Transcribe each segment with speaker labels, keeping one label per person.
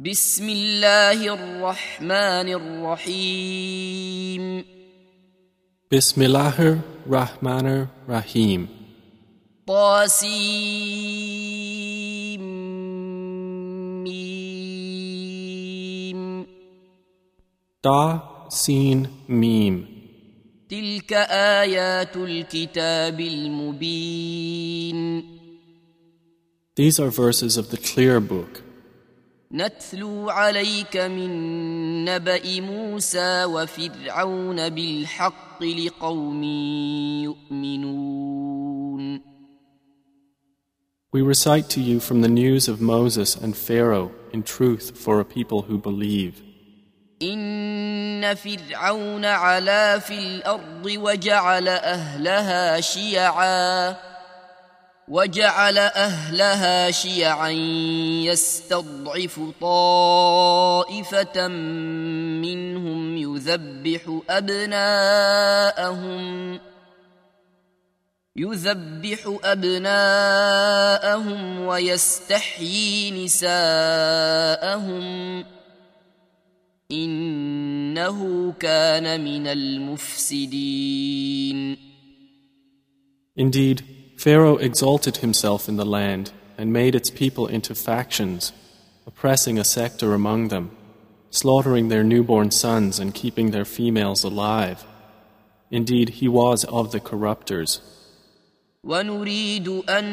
Speaker 1: بسم الله الرحمن الرحيم
Speaker 2: Bismillahir Rahmanir Rahim.
Speaker 1: طاسيم ميم
Speaker 2: Da Sin Mim.
Speaker 1: تلك آيات الكتاب المبين
Speaker 2: These are verses of the clear book.
Speaker 1: نتلو عليك من نبأ موسى وفرعون بالحق لقوم يؤمنون
Speaker 2: We recite to you from the news of Moses and Pharaoh in truth for a people who believe.
Speaker 1: إن فرعون علا في الأرض وجعل أهلها شيعا وجعل أهلها شيعا يستضعف طائفة منهم يذبح أبناءهم يذبح أبناءهم ويستحيي نساءهم. إنه كان من المفسدين.
Speaker 2: Indeed, Pharaoh exalted himself in the land and made its people into factions, oppressing a sector among them, slaughtering their newborn sons and keeping their females alive. Indeed, he was of the corrupters.
Speaker 1: ونريد أن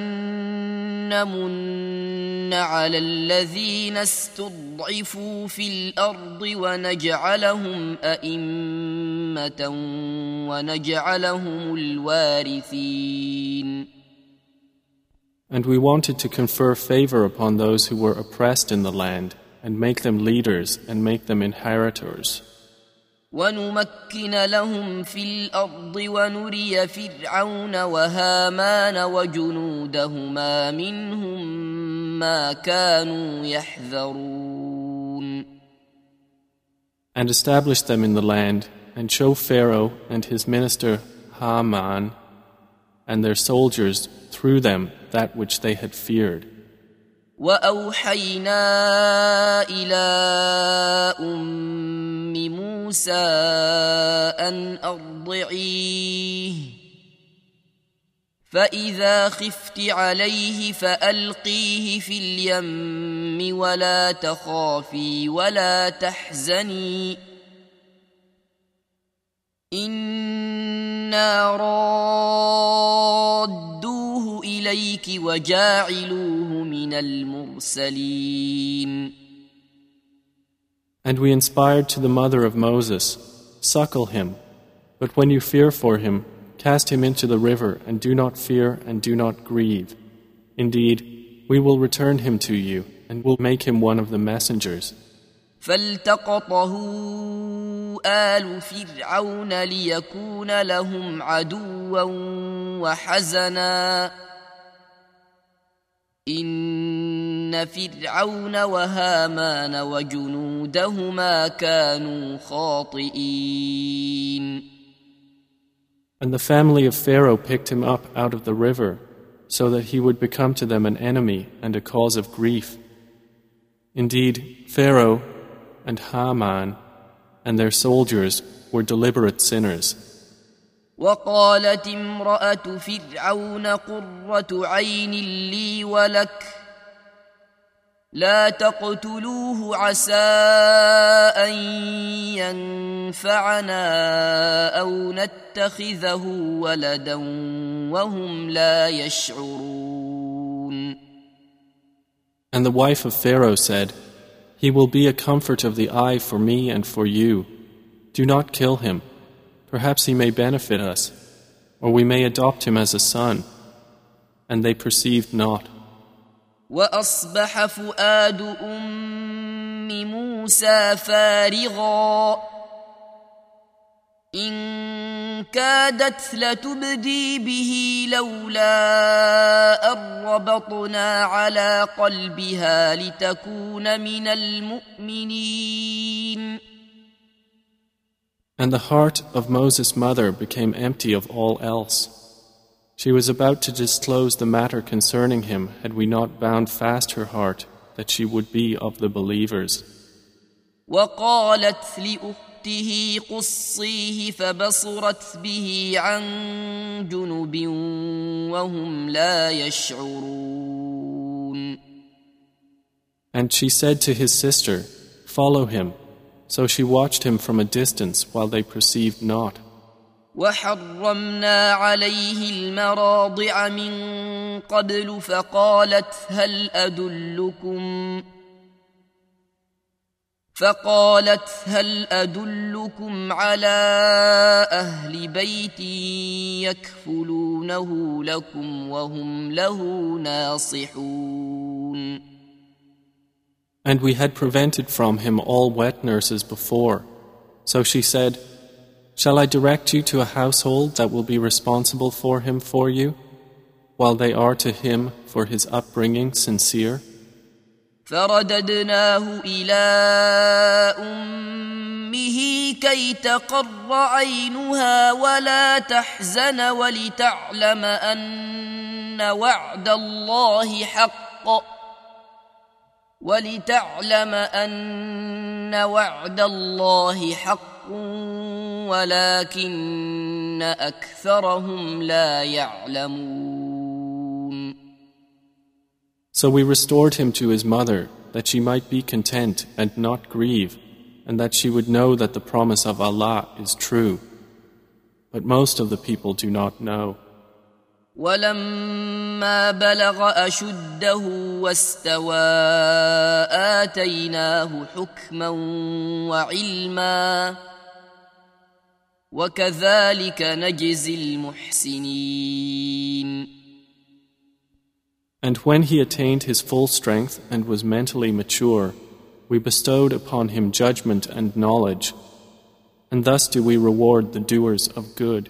Speaker 1: نمن على الذين استضعفوا في الأرض ونجعلهم أئمة ونجعلهم الوارثين
Speaker 2: And we wanted to confer favor upon those who were oppressed in the land, and make them leaders and make them inheritors.
Speaker 1: ونمكن لهم في الأرض ونري فرعون وهامان وجنودهما منهم ما كانوا يحذرون
Speaker 2: And establish them in the land, and show Pharaoh and his minister Haman and their soldiers through them that which they had feared.
Speaker 1: وأوحينا إلى أم موسى أن أرضعيه فإذا خفت عليه فألقيه في اليم ولا تخافي ولا تحزني إنا رادوه إليك وجاعلوه من المرسلين
Speaker 2: And we inspired to the mother of Moses, Suckle him, but when you fear for him, cast him into the river, and do not fear and do not grieve. Indeed, we will return him to you, and will make him one of the messengers.
Speaker 1: فالتقطه آل فرعون ليكون لهم عدوا وحزنا إن فرعون وهامان وجنودهما كانوا خاطئين
Speaker 2: And the family of Pharaoh picked him up out of the river, so that he would become to them an enemy and a cause of grief. Indeed, Pharaoh and Haman and their soldiers were deliberate sinners.
Speaker 1: وقالت امرأة فرعون قرة عين لي ولك لا تقتلوه عسى أن ينفعنا أو نتخذه ولدا وهم لا يشعرون
Speaker 2: And the wife of Pharaoh said, He will be a comfort of the eye for me and for you. Do not kill him. Perhaps he may benefit us, or we may adopt him as a son. And they perceived not.
Speaker 1: وأصبح فؤاد أم موسى فارغا إن كادت لتبدي به لولا أن ربطنا على قلبها لتكون من المؤمنين
Speaker 2: And the heart of Moses' mother became empty of all else. She was about to disclose the matter concerning him had we not bound fast her heart that she would be of the believers.
Speaker 1: وقالت لأخته قصيه فبصرت به عن جنب وهم لا يشعرون
Speaker 2: And she said to his sister, Follow him. So she watched him from a distance while they perceived not.
Speaker 1: وحرمنا عليه المراضع من قبل فقالت هل أدلكم فقالت هل أدلكم على أهل بيت يكفلونه لكم وهم له ناصحون
Speaker 2: And we had prevented from him all wet nurses before. So she said, Shall I direct you to a household that will be responsible for him for you, while they are to him for his upbringing sincere?
Speaker 1: فرددناه إلى أمه كي تقر عينها ولا تحزن ولتعلم أن وعد الله حق ولتعلم أن وعد الله حق ولكن أكثرهم لا يعلمون
Speaker 2: So we restored him to his mother, that she might be content and not grieve, and that she would know that the promise of Allah is true. But most of the people do not know.
Speaker 1: ولما بلغ أشده واستوى آتيناه حكما وعلما وكذلك نجزي المحسنين
Speaker 2: And when he attained his full strength and was mentally mature, we bestowed upon him judgment and knowledge, and thus do we reward the doers of good.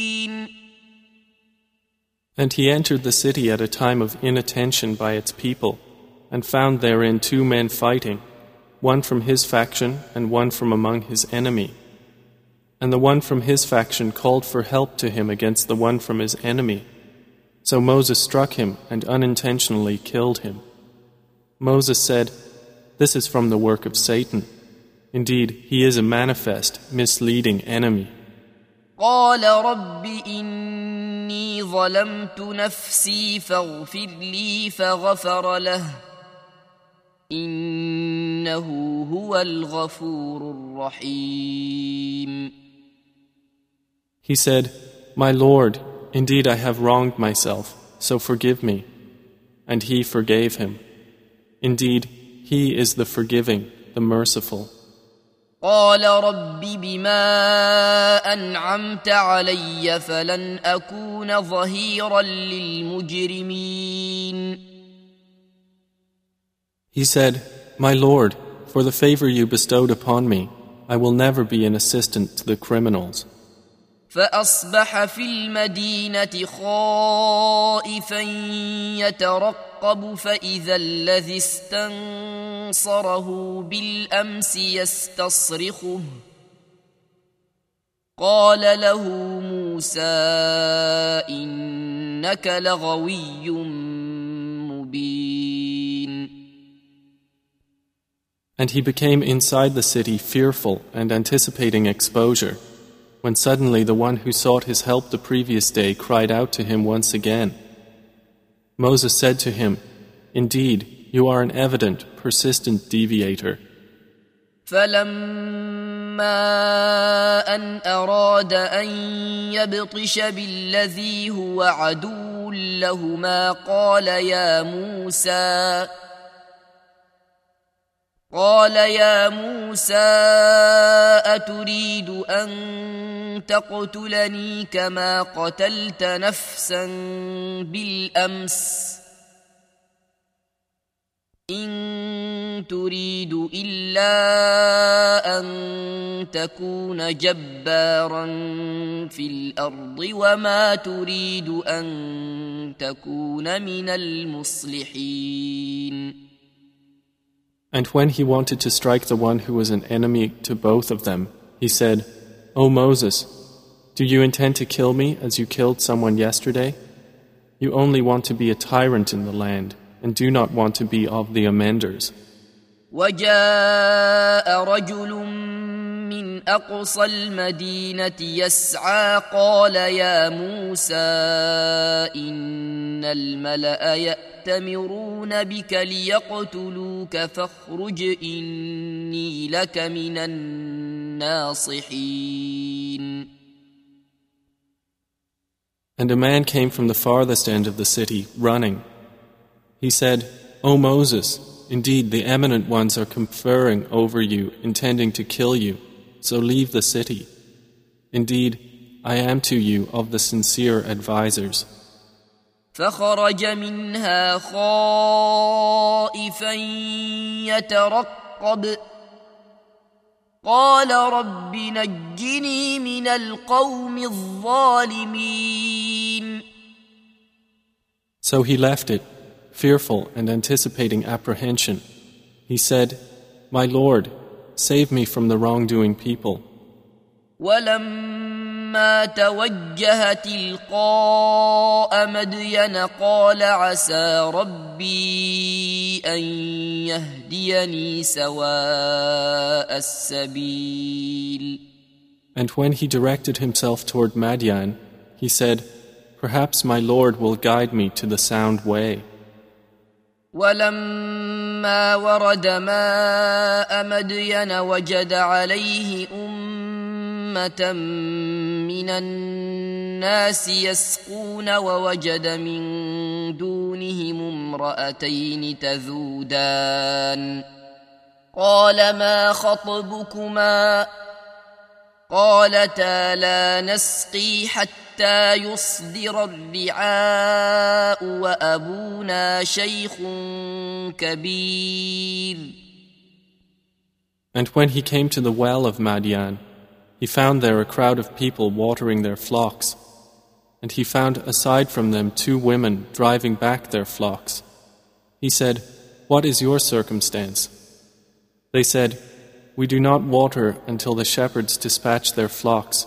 Speaker 2: And he entered the city at a time of inattention by its people, and found therein two men fighting, one from his faction and one from among his enemy. And the one from his faction called for help to him against the one from his enemy. So Moses struck him and unintentionally killed him. Moses said, This is from the work of Satan. Indeed, he is a manifest, misleading enemy.
Speaker 1: قال رب إني ظلمت نفسي فاغفر لي فغفر له إنه هو الغفور الرحيم
Speaker 2: He said, My Lord, indeed I have wronged myself, so forgive me. And he forgave him. Indeed, he is the forgiving, the merciful.
Speaker 1: قال رب بما أنعمت علي فلن أكون ظهيرا للمجرمين
Speaker 2: He said, My Lord, for the favor you bestowed upon me, I will never be an assistant to the criminals.
Speaker 1: فأصبح في المدينة خائفا يترقب فإذا الذي استنصره بالأمس يستصرخه. قال له موسى إنك لغوي مبين.
Speaker 2: And he became inside the city fearful and anticipating exposure, when suddenly the one who sought his help the previous day cried out to him once again. Moses said to him, Indeed, you are an evident, persistent deviator.
Speaker 1: فلما ان اراد ان يبطش بالذي هو عدو لهما قال يا موسى قال يا موسى أتريد أن تقتلني كما قتلت نفسا بالأمس؟ إن تريد إلا أن تكون جبارا في الأرض وما تريد أن تكون من المصلحين.
Speaker 2: And when he wanted to strike the one who was an enemy to both of them, he said, O Moses, do you intend to kill me as you killed someone yesterday? You only want to be a tyrant in the land and do not want to be of the amenders.
Speaker 1: وجاء رجل من اقصى المدينه يسعى قال يا موسى ان الملا ياتمرون بك ليقتلوك فاخرج اني لك من الناصحين
Speaker 2: And a man came from the farthest end of the city, running. He said, O Moses, indeed the eminent ones are conferring over you, intending to kill you, so leave the city. Indeed, I am to you of the sincere advisers.
Speaker 1: فخرج منها خائفا يترقب قال رب نجني من القوم الظالمين
Speaker 2: So he left it fearful and anticipating apprehension. He said, My Lord, save me from the wrongdoing people.
Speaker 1: ولما توجه تلقاء مدين قال عسى ربي ان يهديني سواء السبيل
Speaker 2: And when he directed himself toward Madian, he said, Perhaps my Lord will guide me to the sound way.
Speaker 1: ولما ورد ماء مدين وجد عليه أمة من الناس يسقون ووجد من دونهم امرأتين تذودان. قال ما خطبكما؟ قالتا لا نسقي حتى حتى يصدر الرعاء وأبونا شيخ كبير
Speaker 2: And when he came to the well of Madian, he found there a crowd of people watering their flocks. And he found aside from them two women driving back their flocks. He said, What is your circumstance? They said, We do not water until the shepherds dispatch their flocks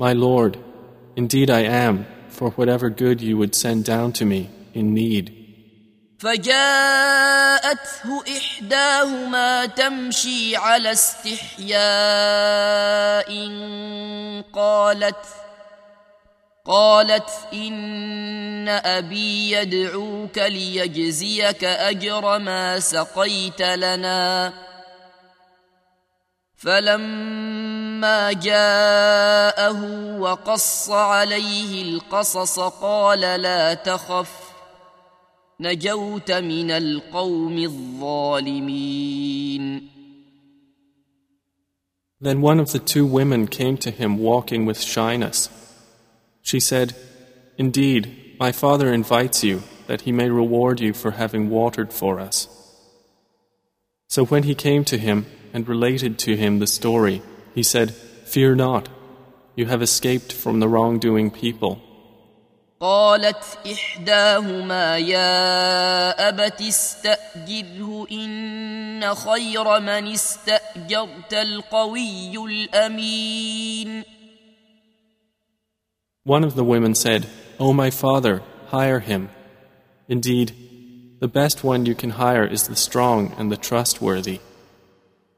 Speaker 2: my Lord, indeed I am, for whatever good you would send down to me, in need.
Speaker 1: فجاءته إحداهما تمشي على استحياء قالت قالت إن أبي يدعوك ليجزيك أجر ما سقيت لنا فلما جاءه وقص عليه القصص قال لا تخف نجوت من القوم الظالمين
Speaker 2: Then one of the two women came to him walking with shyness. She said, Indeed, my father invites you that he may reward you for having watered for us. So when he came to him, and related to him the story, he said, Fear not, you have escaped from the wrongdoing people.
Speaker 1: قالت احداهما يا ابت استاجره ان خير من استاجرت القوي الامين
Speaker 2: One of the women said, O my father, hire him. Indeed, the best one you can hire is the strong and the trustworthy.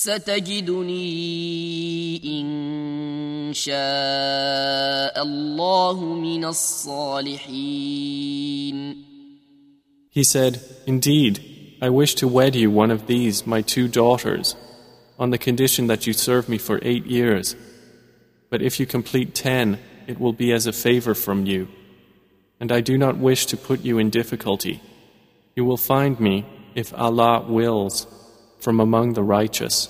Speaker 1: ستجدني ان شاء الله من الصالحين
Speaker 2: He said, Indeed, I wish to wed you one of these, my two daughters, on the condition that you serve me for eight years. But if you complete ten, it will be as a favor from you. And I do not wish to put you in difficulty. You will find me, if Allah wills, from among the righteous.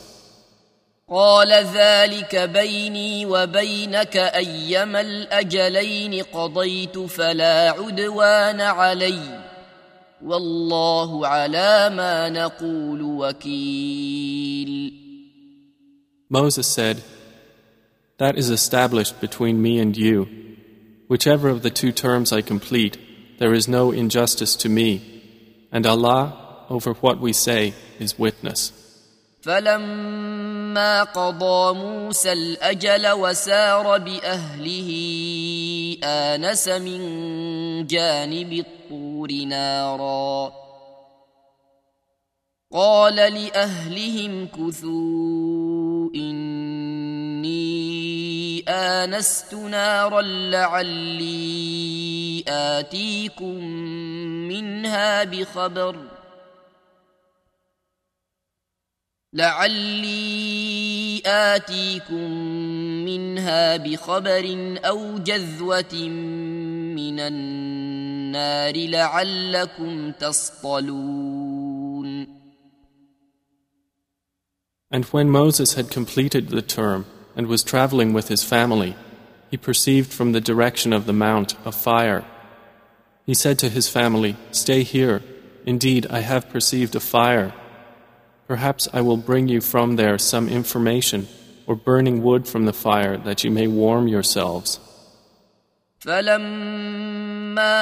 Speaker 1: قال ذلك بيني وبينك ايما الاجلين قضيت فلا عدوان علي والله على ما نقول وكيل
Speaker 2: Moses said, That is established between me and you. Whichever of the two terms I complete, there is no injustice to me, and Allah, over what we say, is witness.
Speaker 1: فلما قضى موسى الاجل وسار باهله انس من جانب الطور نارا قال لاهلهم كثوا اني انست نارا لعلي اتيكم منها بخبر لعلي آتيكم منها بخبر أو جذوة من النار لعلكم تصطلون
Speaker 2: And when Moses had completed the term and was traveling with his family, he perceived from the direction of the mount a fire. He said to his family, Stay here. Indeed, I have perceived a fire. Perhaps I will bring you from there some information or burning wood from the fire that you may warm yourselves.
Speaker 1: فلما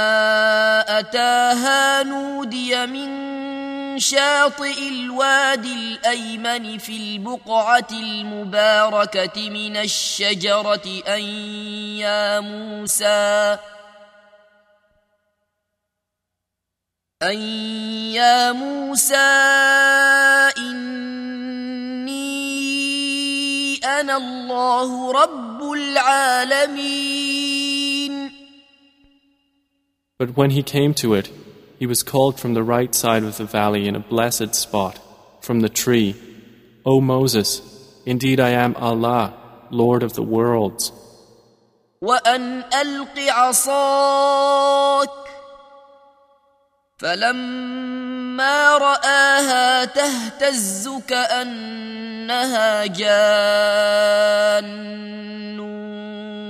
Speaker 1: أتاها نودي من شاطئ الوادي الأيمن في البقعة المباركة من الشجرة أن يا موسى أن يا موسى إني أنا الله رب العالمين
Speaker 2: But when he came to it, he was called from the right side of the valley in a blessed spot, from the tree, O Moses, indeed I am Allah, Lord of the worlds.
Speaker 1: وأن ألق عصاك فلما رآها تهتز كأنها جان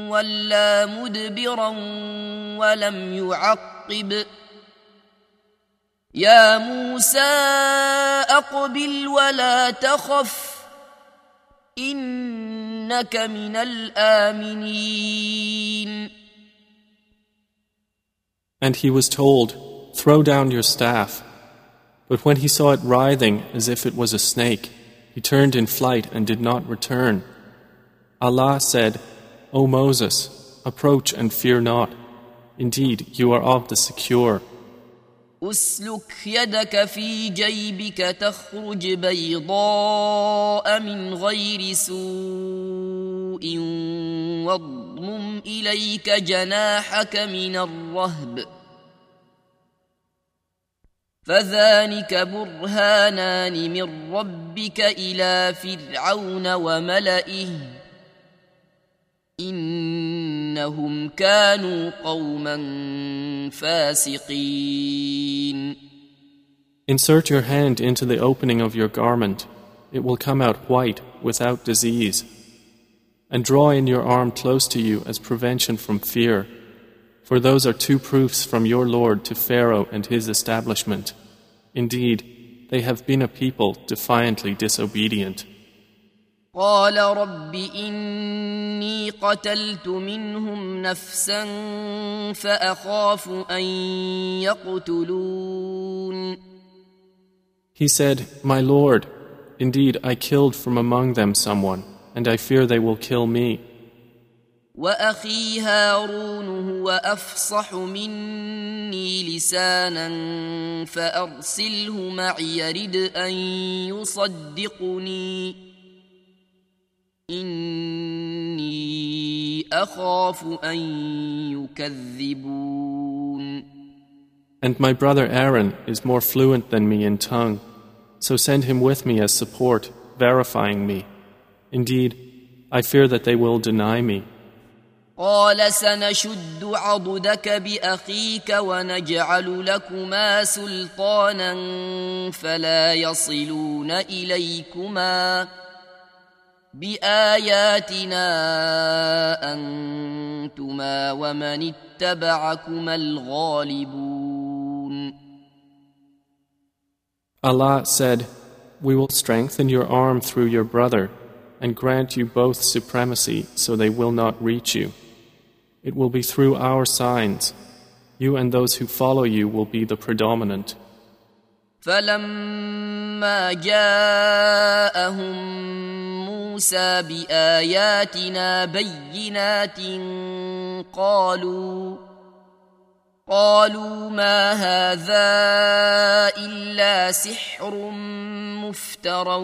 Speaker 1: ولا مدبرا ولم يعقب. يا موسى أقبل ولا تخف إنك من الآمنين.
Speaker 2: And he was told, Throw down your staff. But when he saw it writhing as if it was a snake, he turned in flight and did not return. Allah said, O Moses, approach and fear not. Indeed, you are of the secure.
Speaker 1: اسلك يدك في جيبك تخرج بيضاء من غير سوء واضمم اليك جناحك من الرهب فذلك برهانان من ربك الى فرعون وملئه انهم كانوا قوما فاسقين
Speaker 2: Insert your hand into the opening of your garment. It will come out white, without disease. And draw in your arm close to you as prevention from fear. For those are two proofs from your Lord to Pharaoh and his establishment. Indeed, they have been a people defiantly disobedient.
Speaker 1: قال رب إني قتلت منهم نفسا فأخاف أن يقتلون
Speaker 2: He said, My Lord, indeed I killed from among them someone, and I fear they will kill me.
Speaker 1: واخي هارون هو افصح مني لسانا فارسله معي يرد ان يصدقني اني اخاف ان يكذبون
Speaker 2: And my brother Aaron is more fluent than me in tongue, so send him with me as support, verifying me. Indeed, I fear that they will deny me.
Speaker 1: قال سنشد عضدك باخيك ونجعل لكما سلطانا فلا يصلون اليكما باياتنا انتما ومن اتبعكما الغالبون
Speaker 2: Allah said, We will strengthen your arm through your brother and grant you both supremacy so they will not reach you. It will be through our signs. You and those who follow you will be the predominant.
Speaker 1: فلما جاءهم موسى باياتنا بينات قالوا قالوا ما هذا الا سحر مفترى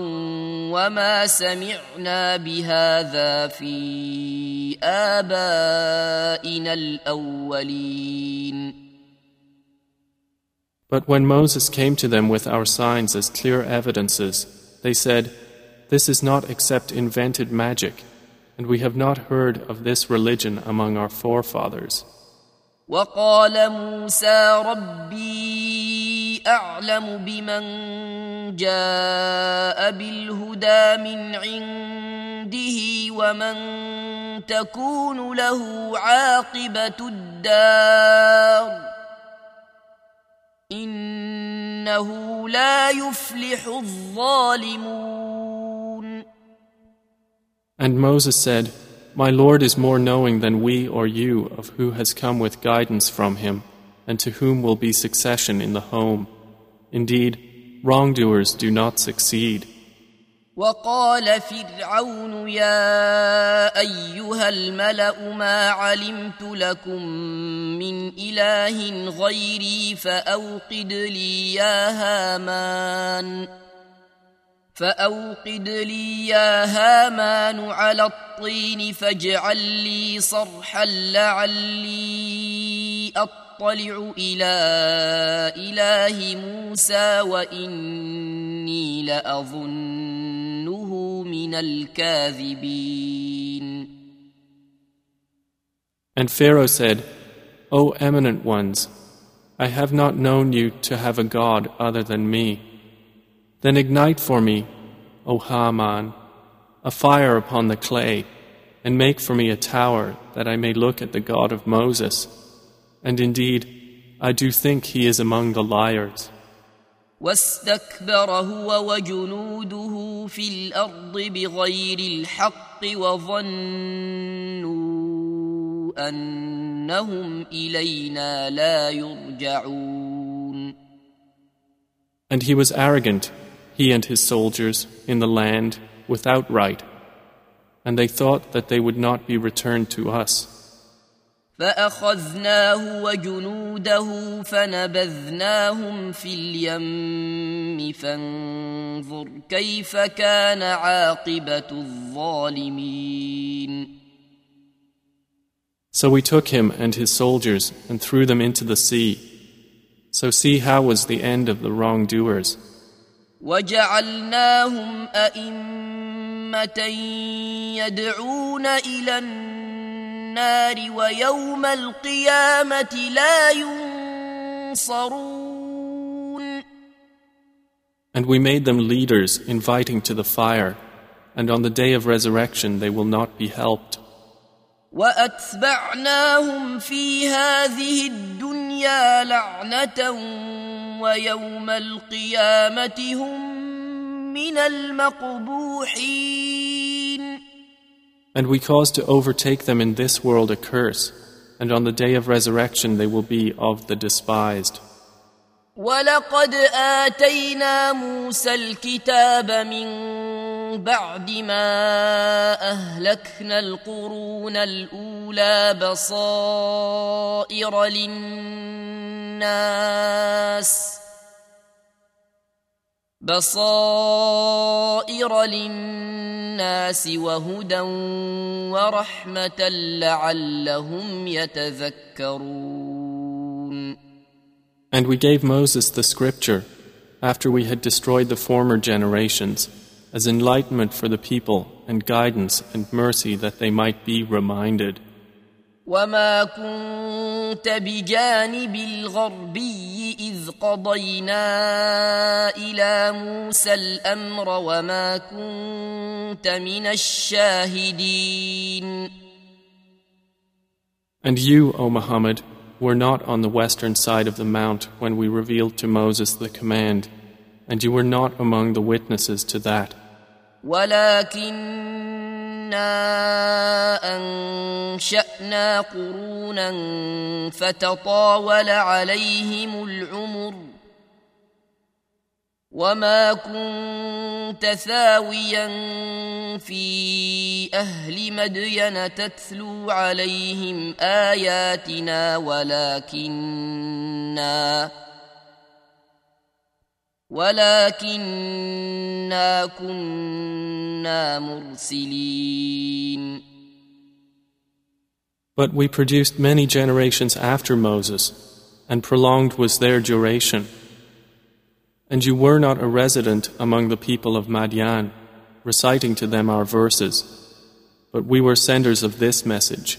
Speaker 1: وما سمعنا بهذا في ابائنا الاولين
Speaker 2: But when Moses came to them with our signs as clear evidences, they said, This is not except invented magic, and we have not heard of this religion among our forefathers.
Speaker 1: وقال موسى ربي أعلم بمن جاء بالهدى من عنده ومن تكون له عاقبة الدار إنه لا يفلح الظالمون.
Speaker 2: And Moses said, My Lord is more knowing than we or you of who has come with guidance from him, and to whom will be succession in the home. Indeed, wrongdoers do not succeed.
Speaker 1: وقال فرعون يا ايها الملا ما علمت لكم من اله غيري فاوقد لي يا هامان فأوقد لي يا هامان على الطين فاجعل لي صرحا لعلي أطلع إلى إله موسى وإني لأظنه من الكاذبين
Speaker 2: And Pharaoh said, O eminent ones, I have not known you to have a god other than me. Then ignite for me, O Haman, a fire upon the clay, and make for me a tower that I may look at the God of Moses. And indeed, I do think he is among the liars.
Speaker 1: واستكبر هو وجنوده في الارض بغير الحق وظنوا انهم الينا لا يرجعون
Speaker 2: And he was arrogant, he and his soldiers, in the land without right, and they thought that they would not be returned to us.
Speaker 1: فاخذناه وجنوده فنبذناهم في اليم فانظر كيف كان عاقبه الظالمين
Speaker 2: So we took him and his soldiers and threw them into the sea. So see how was the end of the wrongdoers.
Speaker 1: وجعلناهم ائمه يدعون الى النار ويوم القيامه لا ينصرون ينصرون
Speaker 2: And we made them leaders, inviting to the fire, and on the day of resurrection they will not be helped.
Speaker 1: واتبعناهم في هذه الدنيا لعنه ويوم القيامه هم من المقبوحين
Speaker 2: And we cause to overtake them in this world a curse, and on the day of resurrection they will be of the despised.
Speaker 1: ولقد آتينا موسى الكتاب من بعد ما أهلكنا القرون الأولى بصائر للناس بصائر للناس وهدى ورحمة لعلهم يتذكرون
Speaker 2: And we gave Moses the scripture after we had destroyed the former generations as enlightenment for the people and guidance and mercy that they might be reminded.
Speaker 1: وما كنت بجانب الغربي إذ قضينا إلى موسى الأمر وما كنت من الشاهدين
Speaker 2: And you, O Muhammad, were not on the western side of the mount when we revealed to Moses the command, and you were not among the witnesses to that.
Speaker 1: ولكنا أنشأنا قرونا فتطاول عليهم العمر وما كنت ثاويا في أهل مدين تتلو عليهم آياتنا ولكننا ولكننا كنا مرسلين
Speaker 2: But we produced many generations after Moses, and prolonged was their duration. And you were not a resident among the people of Madian, reciting to them our verses, but we were senders of this message.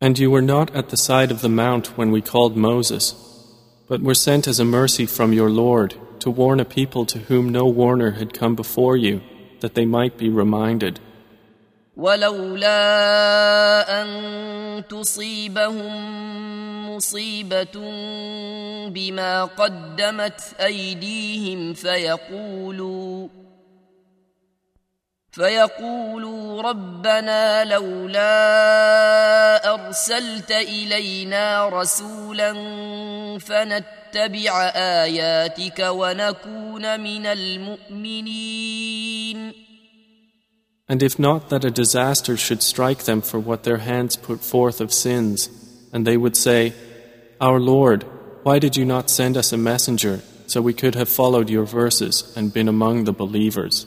Speaker 2: And you were not at the side of the mount when we called Moses, but were sent as a mercy from your Lord to warn a people to whom no warner had come before you, that they might be reminded.
Speaker 1: ولولا أن تصيبهم مصيبة بما قدمت أيديهم فيقولوا فيقولوا ربنا لولا أرسلت إلينا رسولا فنتبع آياتك ونكون من المؤمنين
Speaker 2: And if not that a disaster should strike them for what their hands put forth of sins, and they would say, Our Lord, why did you not send us a messenger so we could have followed your verses and been among the believers?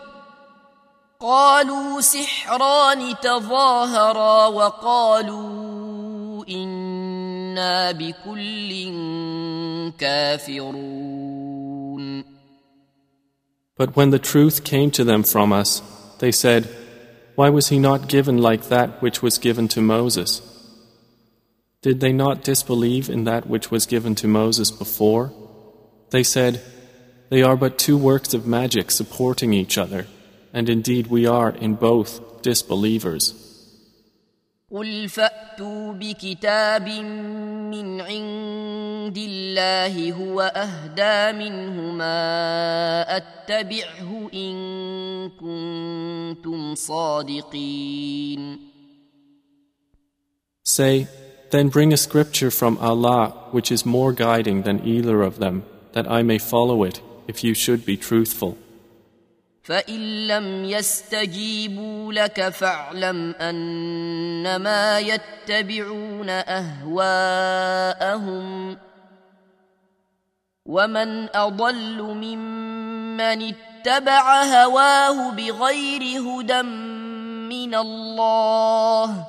Speaker 1: قالوا سحران تظاهرا وقالوا انا بكل كافرون
Speaker 2: But when the truth came to them from us, they said, Why was he not given like that which was given to Moses? Did they not disbelieve in that which was given to Moses before? They said, They are but two works of magic supporting each other, and indeed we are in both disbelievers.
Speaker 1: قل فاتوا بكتاب من عند الله هو اهدى منهما اتبعه ان كنتم صادقين
Speaker 2: Say, then bring a scripture from Allah which is more guiding than either of them, that I may follow it if you should be truthful.
Speaker 1: فإن لم يستجيبوا لك فاعلم أنما يتبعون أهواءهم ومن أضل ممن اتبع هواه بغير هدى من الله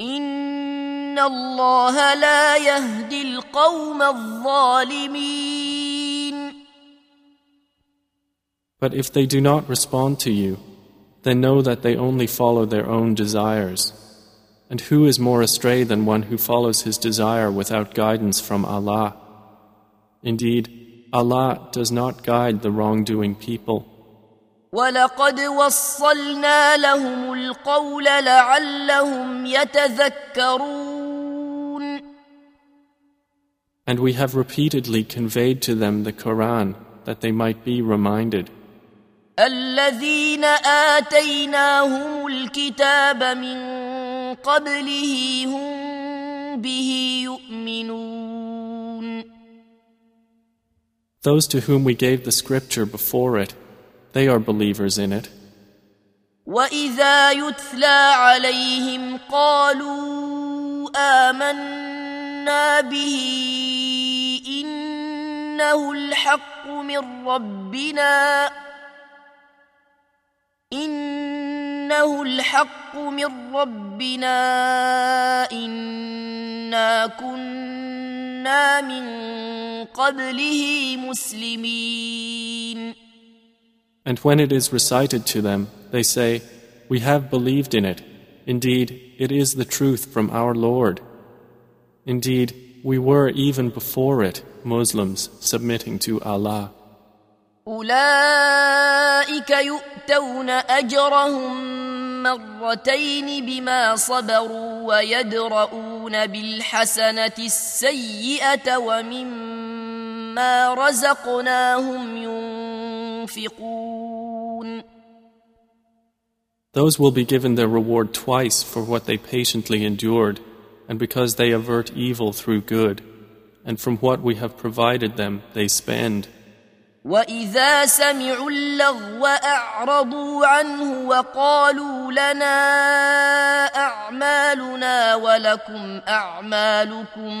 Speaker 1: إن الله لا يهدي القوم الظالمين
Speaker 2: But if they do not respond to you, then know that they only follow their own desires. And who is more astray than one who follows his desire without guidance from Allah? Indeed, Allah does not guide the wrongdoing people.
Speaker 1: ولقد وصلنا لهم القول لعلهم يتذكرون
Speaker 2: And we have repeatedly conveyed to them the Quran that they might be reminded.
Speaker 1: الذين آتيناهم الكتاب من قبله هم به يؤمنون
Speaker 2: Those to whom we gave the scripture before it, they are believers in it.
Speaker 1: وإذا يتلى عليهم قالوا آمنا به إنه الحق من ربنا إنه الحق من ربنا إنا كنا من قبله مسلمين
Speaker 2: And when it is recited to them, they say, We have believed in it. Indeed, it is the truth from our Lord. Indeed, we were even before it Muslims submitting to Allah.
Speaker 1: أولئك يؤتون أجرهم مرتين بما صبروا ويدرؤون بالحسنة السيئة ومما رزقناهم ينفقون
Speaker 2: Those will be given their reward twice for what they patiently endured, and because they avert evil through good, and from what we have provided them they spend.
Speaker 1: وإذا سمعوا اللغو أعرضوا عنه وقالوا لنا أعمالنا ولكم أعمالكم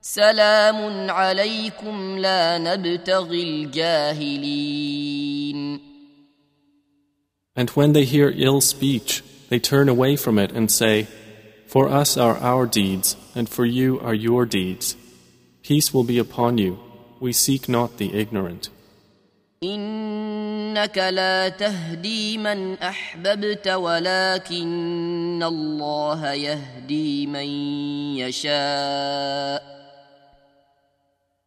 Speaker 1: سلام عليكم لا نبتغي الجاهلين
Speaker 2: And when they hear ill speech, they turn away from it and say, For us are our deeds, and for you are your deeds. Peace will be upon you. We seek not the ignorant.
Speaker 1: إنك لا تهدي من أحببت ولكن الله يهدي من يشاء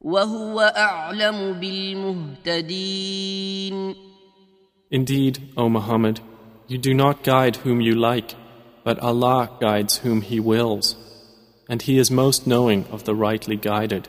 Speaker 1: وهو أعلم بالمهتدين
Speaker 2: Indeed, O Muhammad, you do not guide whom you like, but Allah guides whom He wills, and He is most knowing of the rightly guided.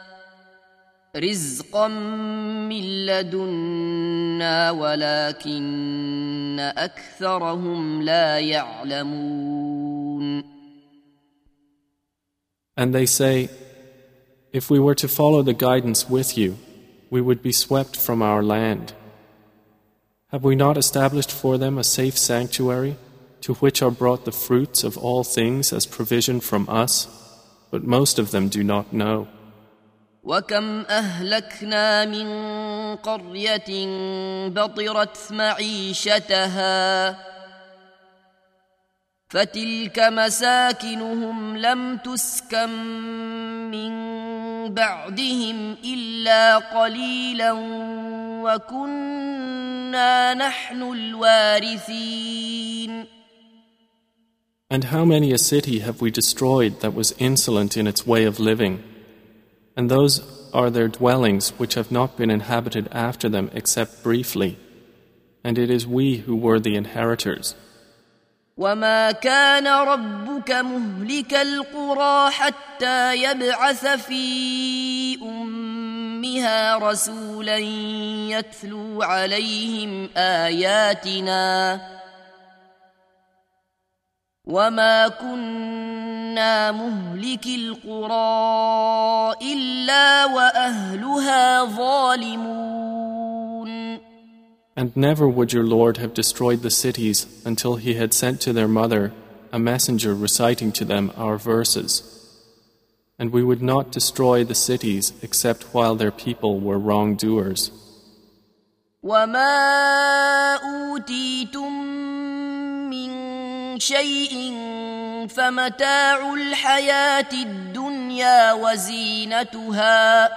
Speaker 1: رزقا من لدنا ولكن أكثرهم لا يعلمون
Speaker 2: And they say, If we were to follow the guidance with you, we would be swept from our land. Have we not established for them a safe sanctuary, to which are brought the fruits of all things as provision from us? But most of them do not know.
Speaker 1: وكم أهلكنا من قرية بطرت معيشتها فتلك مساكنهم لم تسكن من بعدهم إلا قليلا وكنا نحن الوارثين
Speaker 2: And how many a city have we destroyed that was insolent in its way of living? And those are their dwellings which have not been inhabited after them except briefly. And it is we who were the inheritors.
Speaker 1: وما كان ربك مهلك القرى حتى يبعث في امها رسولا يتلو عليهم اياتنا وما كنا مهلك القرى الا واهلها ظالمون
Speaker 2: And never would your Lord have destroyed the cities until he had sent to their mother a messenger reciting to them our verses. And we would not destroy the cities except while their people were wrongdoers.
Speaker 1: وما أوتيتم من شيء فمتاع الحياة الدنيا وزينتها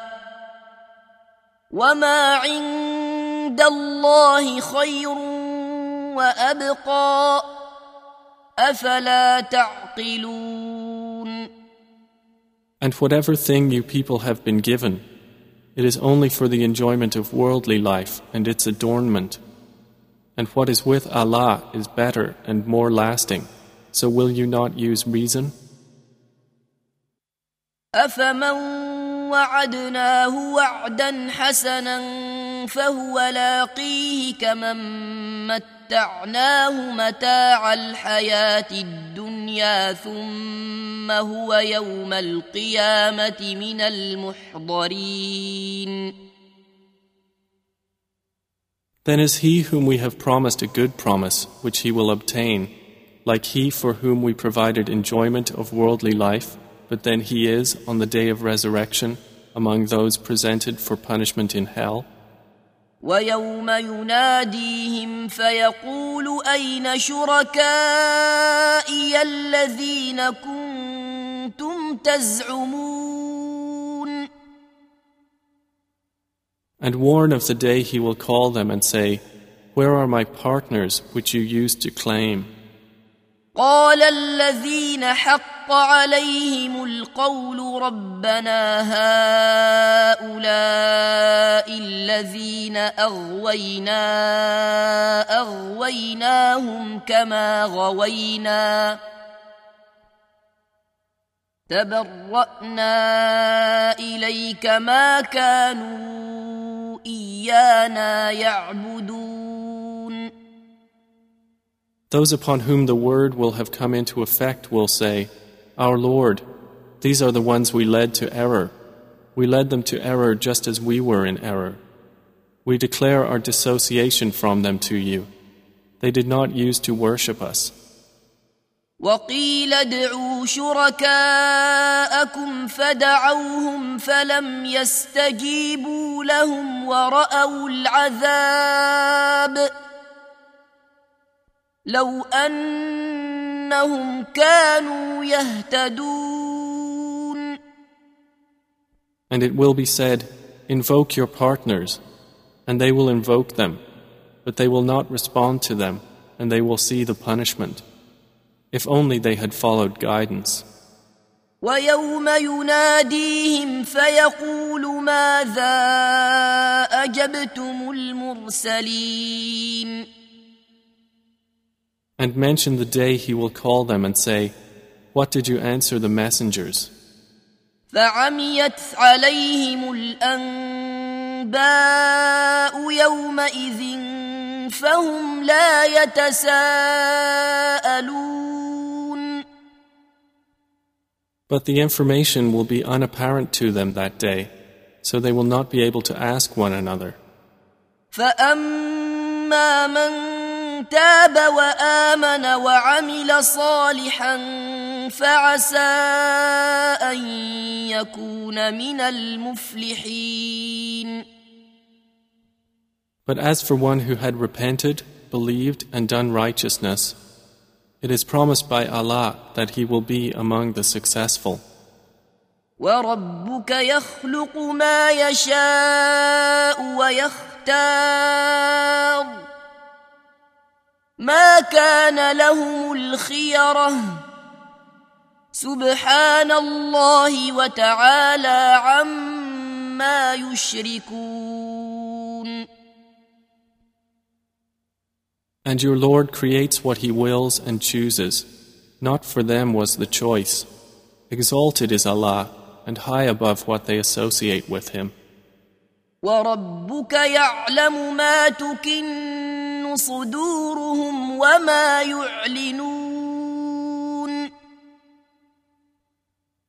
Speaker 1: وما عند الله خير وابقى افلا تعقلون
Speaker 2: And whatever thing you people have been given, it is only for the enjoyment of worldly life and its adornment. And what is with Allah is better and more lasting. So will you not use reason?
Speaker 1: أفمن وعدناه وعدا حسنا فهو لاقيه كمن متعناه متاع الحياة الدنيا ثم هو يوم القيامة من المحضرين
Speaker 2: Then is he whom we have promised a good promise, which he will obtain, like he for whom we provided enjoyment of worldly life, but then he is, on the day of resurrection, among those presented for punishment in hell.
Speaker 1: ويوم يناديهم فيقول أين شركائي الذين كنتم تزعمون
Speaker 2: And warn of the day he will call them and say, Where are my partners which you used to claim?
Speaker 1: قال الذين حق عليهم القول ربنا هؤلاء الذين اغوينا اغويناهم كما غوينا تبرانا اليك ما كانوا ايانا يعبدون
Speaker 2: Those upon whom the word will have come into effect will say, Our Lord, these are the ones we led to error. We led them to error just as we were in error. We declare our dissociation from them to you. They did not use to worship us.
Speaker 1: وقيل ادعوا شركاءكم فدعوهم فلم يستجيبوا لهم ورأوا العذاب لو أنهم كانوا يهتدون
Speaker 2: And it will be said, Invoke your partners, and they will invoke them, but they will not respond to them, and they will see the punishment. If only they had followed guidance.
Speaker 1: ويوم يناديهم فيقول ماذا أجبتم المرسلين
Speaker 2: And mention the day he will call them and say, What did you answer the messengers?
Speaker 1: فعميت عليهم الأنباء يومئذ فهم لا يتساءلون
Speaker 2: But the information will be unapparent to them that day, so they will not be able to ask one another.
Speaker 1: فأما من تاب وآمن وعمل صالحا فعسى أن يكون من المفلحين
Speaker 2: But as for one who had repented, believed, and done righteousness, it is promised by Allah that he will be among the successful.
Speaker 1: وربك يخلق ما يشاء ويختار. ما كان لهم الخيره. سبحان الله وتعالى عما يشركون.
Speaker 2: And your Lord creates what He wills and chooses. Not for them was the choice. Exalted is Allah, and high above what they associate with Him.
Speaker 1: وربك يعلم ما تكن صدورهم وما يعلنون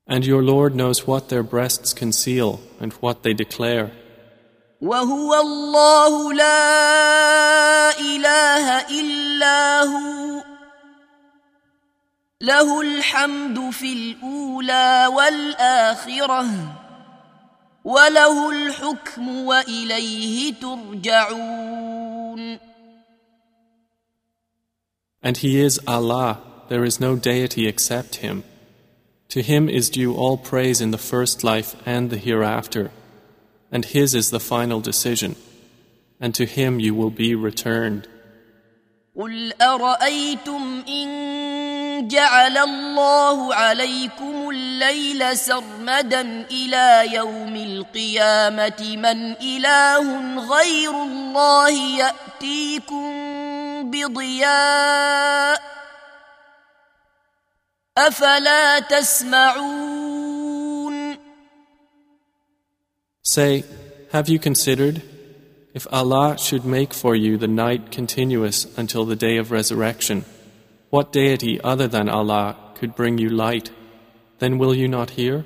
Speaker 2: And your Lord knows what their breasts conceal and what they declare.
Speaker 1: وهو الله لا اله الا هو له الحمد في الاولى والاخره وله الحكم واليه ترجعون
Speaker 2: And He is Allah, there is no deity except Him. To Him is due all praise in the first life and the hereafter, and His is the final decision, and to Him you will be returned.
Speaker 1: قل ارايتم ان جعل الله عليكم الليل سرمدا الى يوم القيامه من اله غير الله ياتيكم بضياء افلا تسمعون
Speaker 2: Say, have you considered if Allah should make for you the night continuous until the day of resurrection? What deity other than Allah could bring you light? Then will you not hear?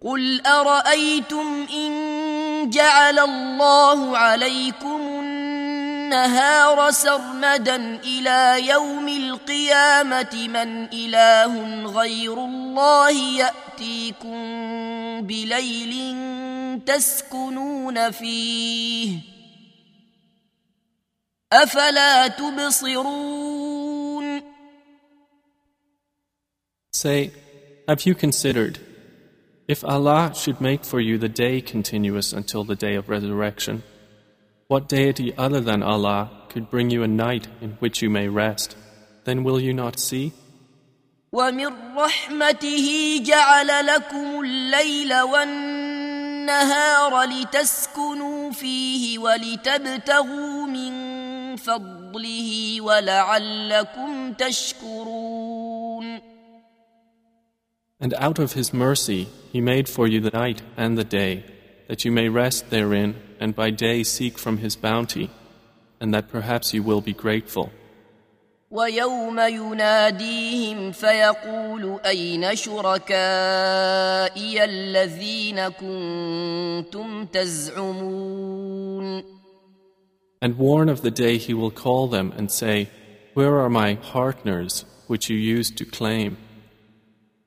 Speaker 1: قل ارايتم ان جعل الله عليكم النهار سرمدا إلى يوم القيامه من اله غير الله ياتيكم بليل تسكنون فيه افلا تبصرون
Speaker 2: Say, have you considered if Allah should make for you the day continuous until the day of resurrection? What deity other than Allah could bring you a night in which you may rest? Then will you not see?
Speaker 1: ومن رحمته جعل لكم الليل والنهار لتسكنوا فيه ولتبتغوا من فضله ولعلكم تشكرون
Speaker 2: And out of His mercy, He made for you the night and the day, that you may rest therein and by day seek from His bounty, and that perhaps you will be grateful.
Speaker 1: ويوم يناديهم فيقول أين شركائي الذين كنتم تزعمون
Speaker 2: And warn of the day He will call them and say, Where are my partners which you used to claim?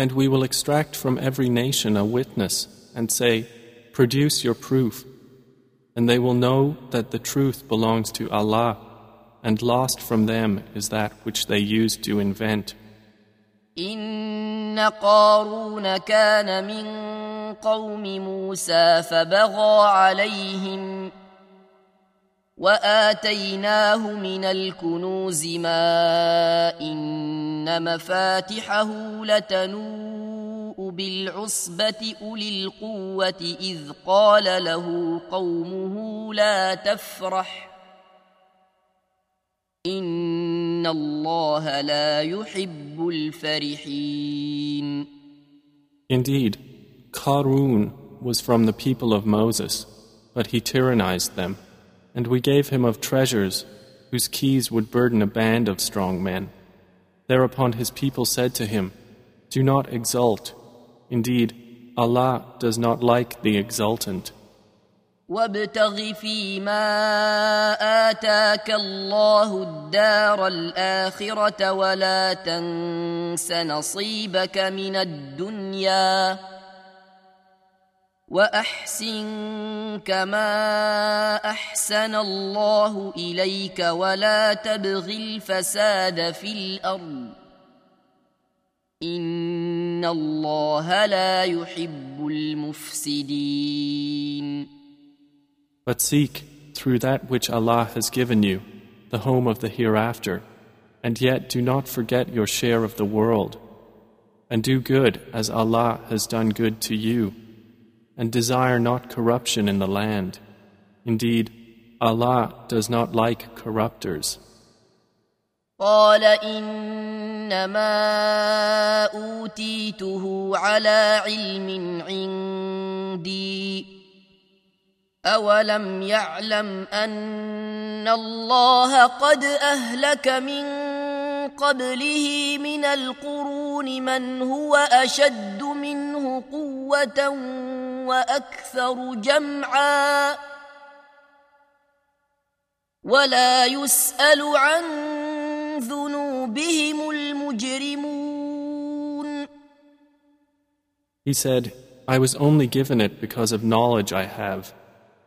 Speaker 2: And we will extract from every nation a witness and say, Produce your proof. And they will know that the truth belongs to Allah, and lost from them is that which they used to invent.
Speaker 1: إن قارون كان من قوم موسى فبغى عليهم وآتيناه من الكنوز ما إن مفاتحه لتنوء بالعصبة أولي القوة إذ قال له قومه لا تفرح إن الله لا يحب الفرحين.
Speaker 2: Indeed, Qarun was from the people of Moses, but he tyrannized them, and we gave him of treasures whose keys would burden a band of strong men. Thereupon his people said to him, Do not exult. Indeed, Allah does not like the exultant.
Speaker 1: وابتغ فيما آتاك الله الدار الآخرة ولا تنس نصيبك من الدنيا وأحسن كما أحسن الله إليك ولا تبغ الفساد في الأرض إن الله لا يحب المفسدين
Speaker 2: But seek, through that which Allah has given you, the home of the hereafter, and yet do not forget your share of the world. And do good as Allah has done good to you, and desire not corruption in the land. Indeed, Allah does not like corruptors.
Speaker 1: قال إنما أوتيته على علم عندي أولم يعلم أن الله قد أهلك من قبله من القرون من هو أشد منه قوة وأكثر جمعا ولا يسأل عن ذنوبهم المجرمون
Speaker 2: He said, I was only given it because of knowledge I have.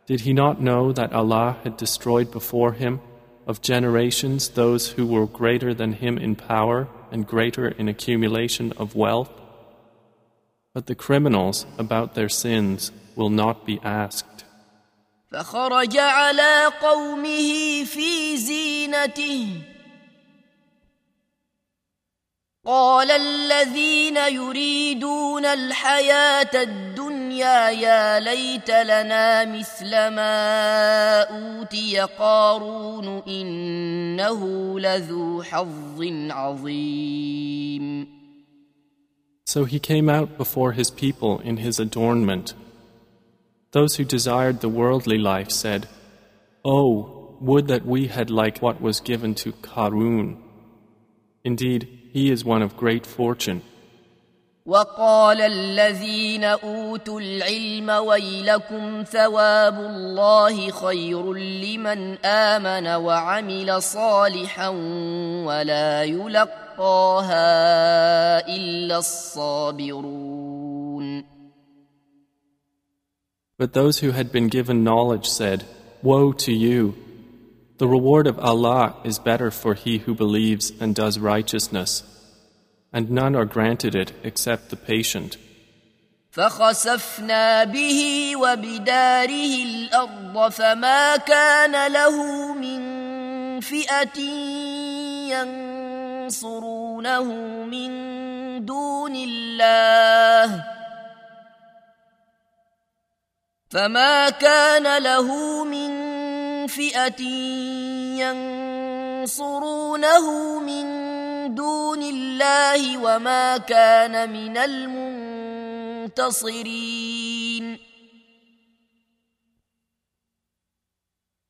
Speaker 2: Did he not know that Allah had destroyed before him of generations those who were greater than him in power and greater in accumulation of wealth? But the criminals about their sins will not be asked.
Speaker 1: فخرج على قومه في زينته قال الذين يريدون الحياة الدنيا الدنيا يا ليت لنا مثل ما أوتي قارون إنه لذو حظ عظيم
Speaker 2: So he came out before his people in his adornment. Those who desired the worldly life said, Oh, would that we had like what was given to Qarun. Indeed, he is one of great fortune.
Speaker 1: وقال الذين اوتوا العلم ويلكم ثواب الله خير لمن امن وعمل صالحا ولا يلقاها الا الصابرون
Speaker 2: But those who had been given knowledge said, Woe to you! The reward of Allah is better for he who believes and does righteousness, and none are granted it except the patient.
Speaker 1: فخسفنا به وبداره الأرض فما كان له من فئه ينصرونه من دون الله فما كان له من فئة ينصرونه من دون الله وما كان من المنتصرين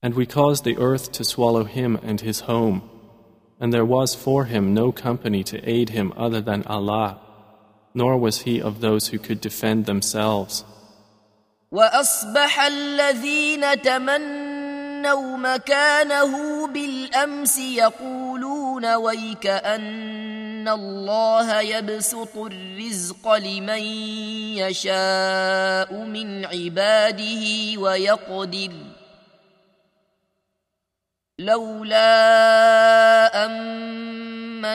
Speaker 2: And we caused the earth to swallow him and his home, and there was for him no company to aid him other than Allah, nor was he of those who could defend themselves.
Speaker 1: وأصبح الذين تمنوا تمنوا مكانه بالامس يقولون ويك ان الله يبسط الرزق لمن يشاء من عباده ويقدر لولا امن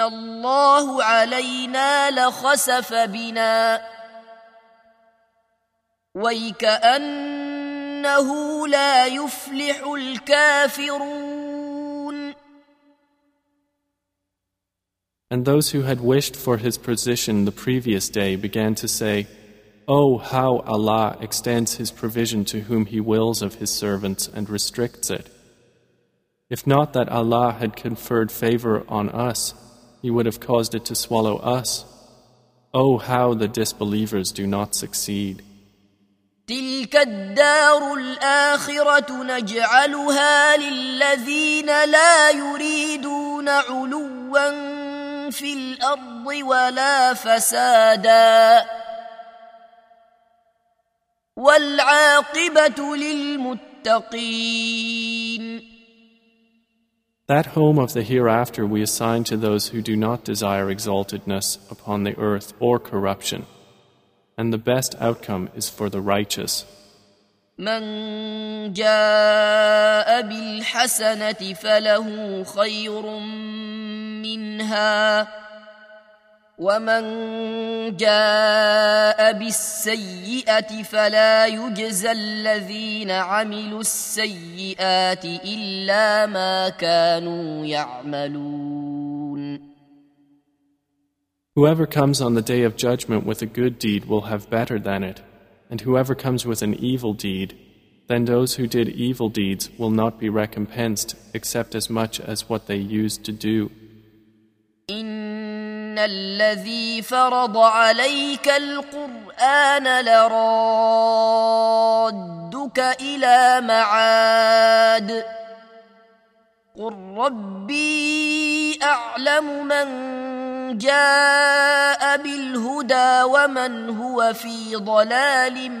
Speaker 1: الله علينا لخسف بنا ويكأن إنه لا يفلح الكافرون
Speaker 2: And those who had wished for his position the previous day began to say, Oh, how Allah extends His provision to whom He wills of His servants and restricts it. If not that Allah had conferred favor on us, He would have caused it to swallow us. Oh, how the disbelievers do not succeed.
Speaker 1: تلك الدار الآخرة نجعلها للذين لا يريدون علوا في الأرض ولا فسادا والعاقبة للمتقين
Speaker 2: That home of the hereafter we assign to those who do not desire exaltedness upon the earth or corruption, and the best outcome is for the righteous.
Speaker 1: من جاء بالحسنة فله خير منها ومن جاء بالسيئة فلا يجزى الذين عملوا السيئات إلا ما كانوا يعملون
Speaker 2: Whoever comes on the day of judgment with a good deed will have better than it, and whoever comes with an evil deed, then those who did evil deeds will not be recompensed except as much as what they used to do.
Speaker 1: إن الذي فرض عليك القرآن لرادك إلى معاد قل ربي أعلم من جاء بالهدى ومن هو في ضلال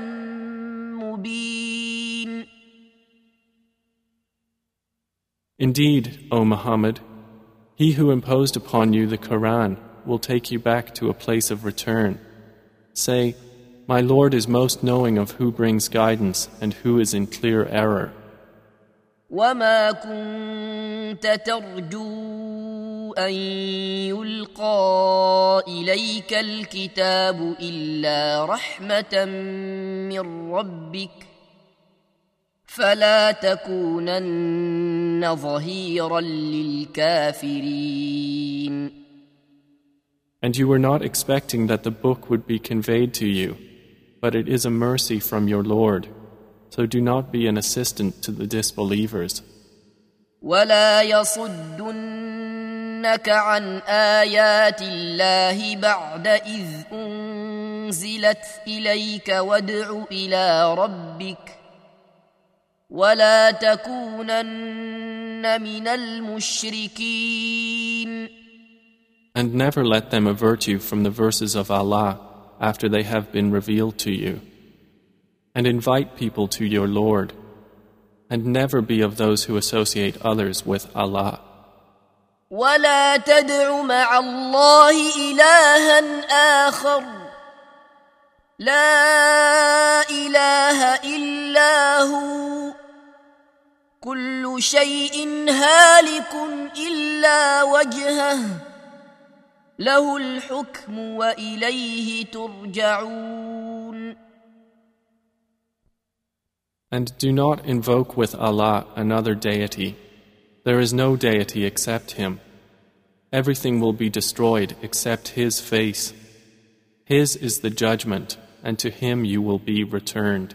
Speaker 1: مبين
Speaker 2: Indeed, O Muhammad, he who imposed upon you the Quran will take you back to a place of return. Say, My Lord is most knowing of who brings guidance and who is in clear error.
Speaker 1: وما كنت ترجو ان يلقى اليك الكتاب الا رحمه من ربك فلا تكونن ظهيرا للكافرين
Speaker 2: And you were not expecting that the book would be conveyed to you, but it is a mercy from your Lord. So do not be an assistant to the disbelievers.
Speaker 1: ولا يصدنك عن ايات الله بعد اذ انزلت اليك وادع الى ربك ولا تكونن من المشركين
Speaker 2: And never let them avert you from the verses of Allah after they have been revealed to you. And invite people to your Lord. And never be of those who associate others with Allah.
Speaker 1: ولا تدع مع الله الها اخر لا اله الا هو كل شيء هالك الا وجهه له الحكم واليه ترجعون
Speaker 2: And do not invoke with Allah another deity. There is no deity except Him. Everything will be destroyed except His face. His is the judgment, and to Him you will be returned.